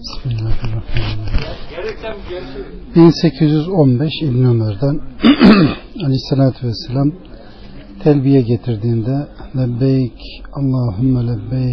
Bismillahirrahmanirrahim. 1815 İbn Ömer'den Aleyhisselatü Vesselam telbiye getirdiğinde lebbeyk Allahümme lebbeyk.